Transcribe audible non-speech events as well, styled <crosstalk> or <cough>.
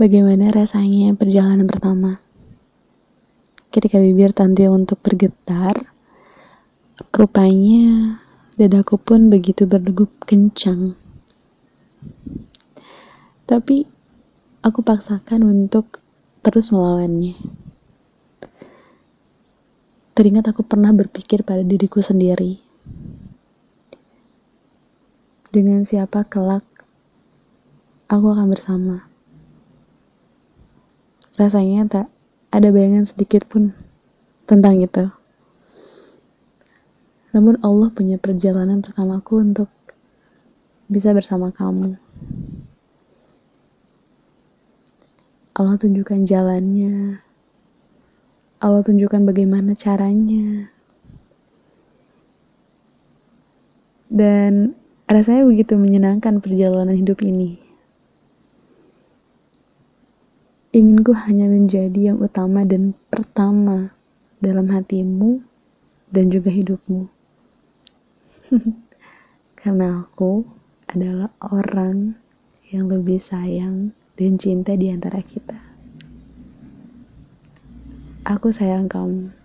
Bagaimana rasanya perjalanan pertama? Ketika bibir Tanti untuk bergetar, rupanya dadaku pun begitu berdegup kencang. Tapi aku paksakan untuk terus melawannya. Teringat aku pernah berpikir pada diriku sendiri. Dengan siapa kelak aku akan bersama. Rasanya tak ada bayangan sedikit pun tentang itu. Namun Allah punya perjalanan pertamaku untuk bisa bersama kamu. Allah tunjukkan jalannya. Allah tunjukkan bagaimana caranya. Dan rasanya begitu menyenangkan perjalanan hidup ini. Inginku hanya menjadi yang utama dan pertama dalam hatimu dan juga hidupmu. <laughs> Karena aku adalah orang yang lebih sayang dan cinta di antara kita. Aku sayang kamu.